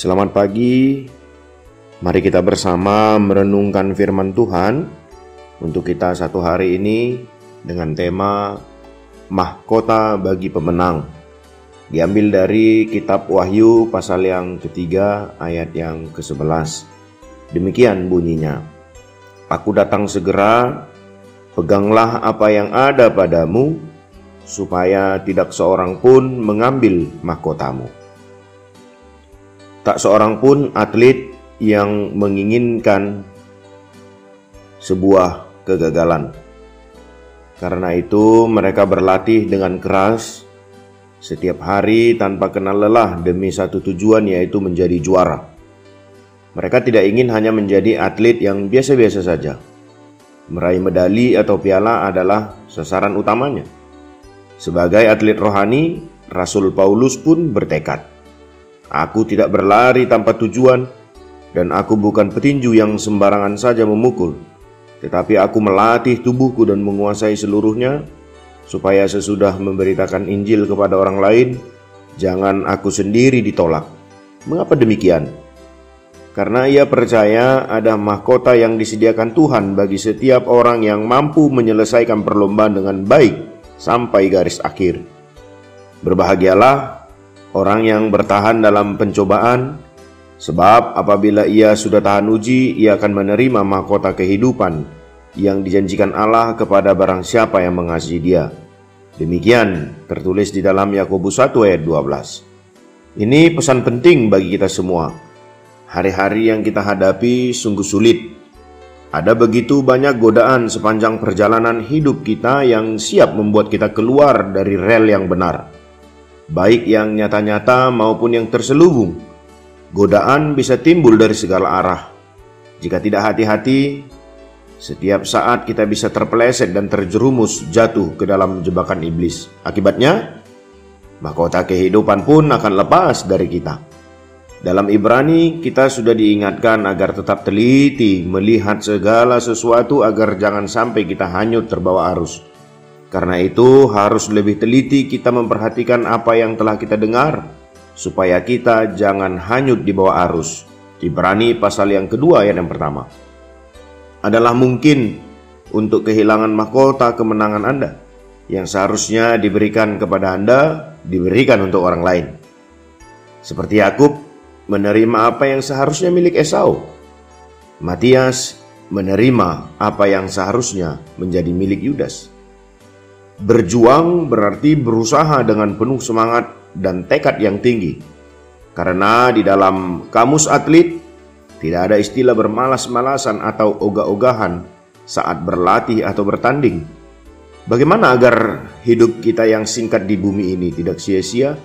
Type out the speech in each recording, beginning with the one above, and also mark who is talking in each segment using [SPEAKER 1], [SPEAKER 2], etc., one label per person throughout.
[SPEAKER 1] Selamat pagi. Mari kita bersama merenungkan firman Tuhan untuk kita satu hari ini dengan tema Mahkota bagi pemenang. Diambil dari kitab Wahyu pasal yang ketiga ayat yang ke-11. Demikian bunyinya. Aku datang segera, peganglah apa yang ada padamu, supaya tidak seorang pun mengambil mahkotamu. Tak seorang pun atlet yang menginginkan sebuah kegagalan. Karena itu, mereka berlatih dengan keras setiap hari tanpa kenal lelah demi satu tujuan, yaitu menjadi juara. Mereka tidak ingin hanya menjadi atlet yang biasa-biasa saja. Meraih medali atau piala adalah sasaran utamanya. Sebagai atlet rohani, Rasul Paulus pun bertekad, "Aku tidak berlari tanpa tujuan, dan aku bukan petinju yang sembarangan saja memukul, tetapi aku melatih tubuhku dan menguasai seluruhnya, supaya sesudah memberitakan Injil kepada orang lain, jangan aku sendiri ditolak." Mengapa demikian? karena ia percaya ada mahkota yang disediakan Tuhan bagi setiap orang yang mampu menyelesaikan perlombaan dengan baik sampai garis akhir. Berbahagialah orang yang bertahan dalam pencobaan, sebab apabila ia sudah tahan uji, ia akan menerima mahkota kehidupan yang dijanjikan Allah kepada barang siapa yang mengasihi dia. Demikian tertulis di dalam Yakobus 1 ayat 12. Ini pesan penting bagi kita semua Hari-hari yang kita hadapi sungguh sulit. Ada begitu banyak godaan sepanjang perjalanan hidup kita yang siap membuat kita keluar dari rel yang benar, baik yang nyata-nyata maupun yang terselubung. Godaan bisa timbul dari segala arah. Jika tidak hati-hati, setiap saat kita bisa terpeleset dan terjerumus jatuh ke dalam jebakan iblis. Akibatnya, mahkota kehidupan pun akan lepas dari kita. Dalam Ibrani, kita sudah diingatkan agar tetap teliti melihat segala sesuatu agar jangan sampai kita hanyut terbawa arus. Karena itu, harus lebih teliti kita memperhatikan apa yang telah kita dengar, supaya kita jangan hanyut di bawah arus. Ibrani pasal yang kedua ayat yang pertama. Adalah mungkin untuk kehilangan mahkota kemenangan Anda yang seharusnya diberikan kepada Anda, diberikan untuk orang lain. Seperti Yakub menerima apa yang seharusnya milik Esau. Matias menerima apa yang seharusnya menjadi milik Yudas. Berjuang berarti berusaha dengan penuh semangat dan tekad yang tinggi. Karena di dalam kamus atlet tidak ada istilah bermalas-malasan atau ogah-ogahan saat berlatih atau bertanding. Bagaimana agar hidup kita yang singkat di bumi ini tidak sia-sia?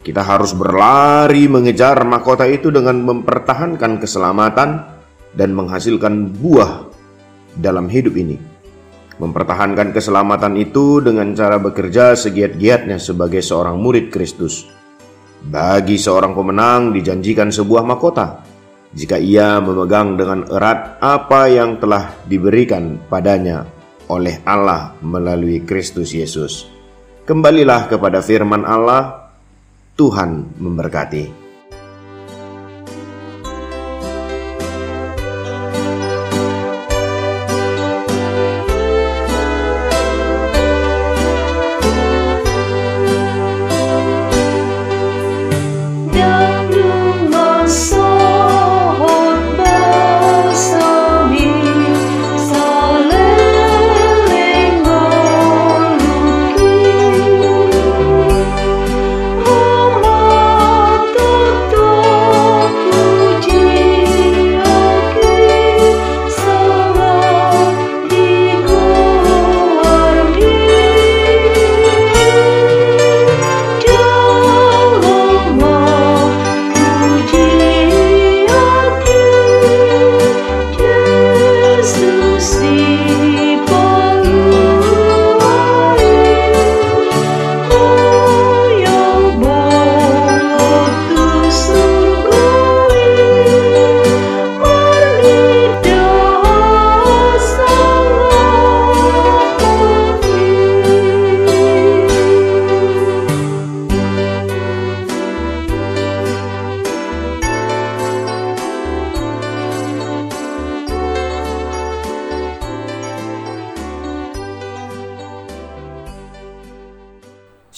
[SPEAKER 1] Kita harus berlari mengejar mahkota itu dengan mempertahankan keselamatan dan menghasilkan buah dalam hidup ini. Mempertahankan keselamatan itu dengan cara bekerja segiat-giatnya sebagai seorang murid Kristus. Bagi seorang pemenang dijanjikan sebuah mahkota jika ia memegang dengan erat apa yang telah diberikan padanya oleh Allah melalui Kristus Yesus. Kembalilah kepada firman Allah Tuhan memberkati.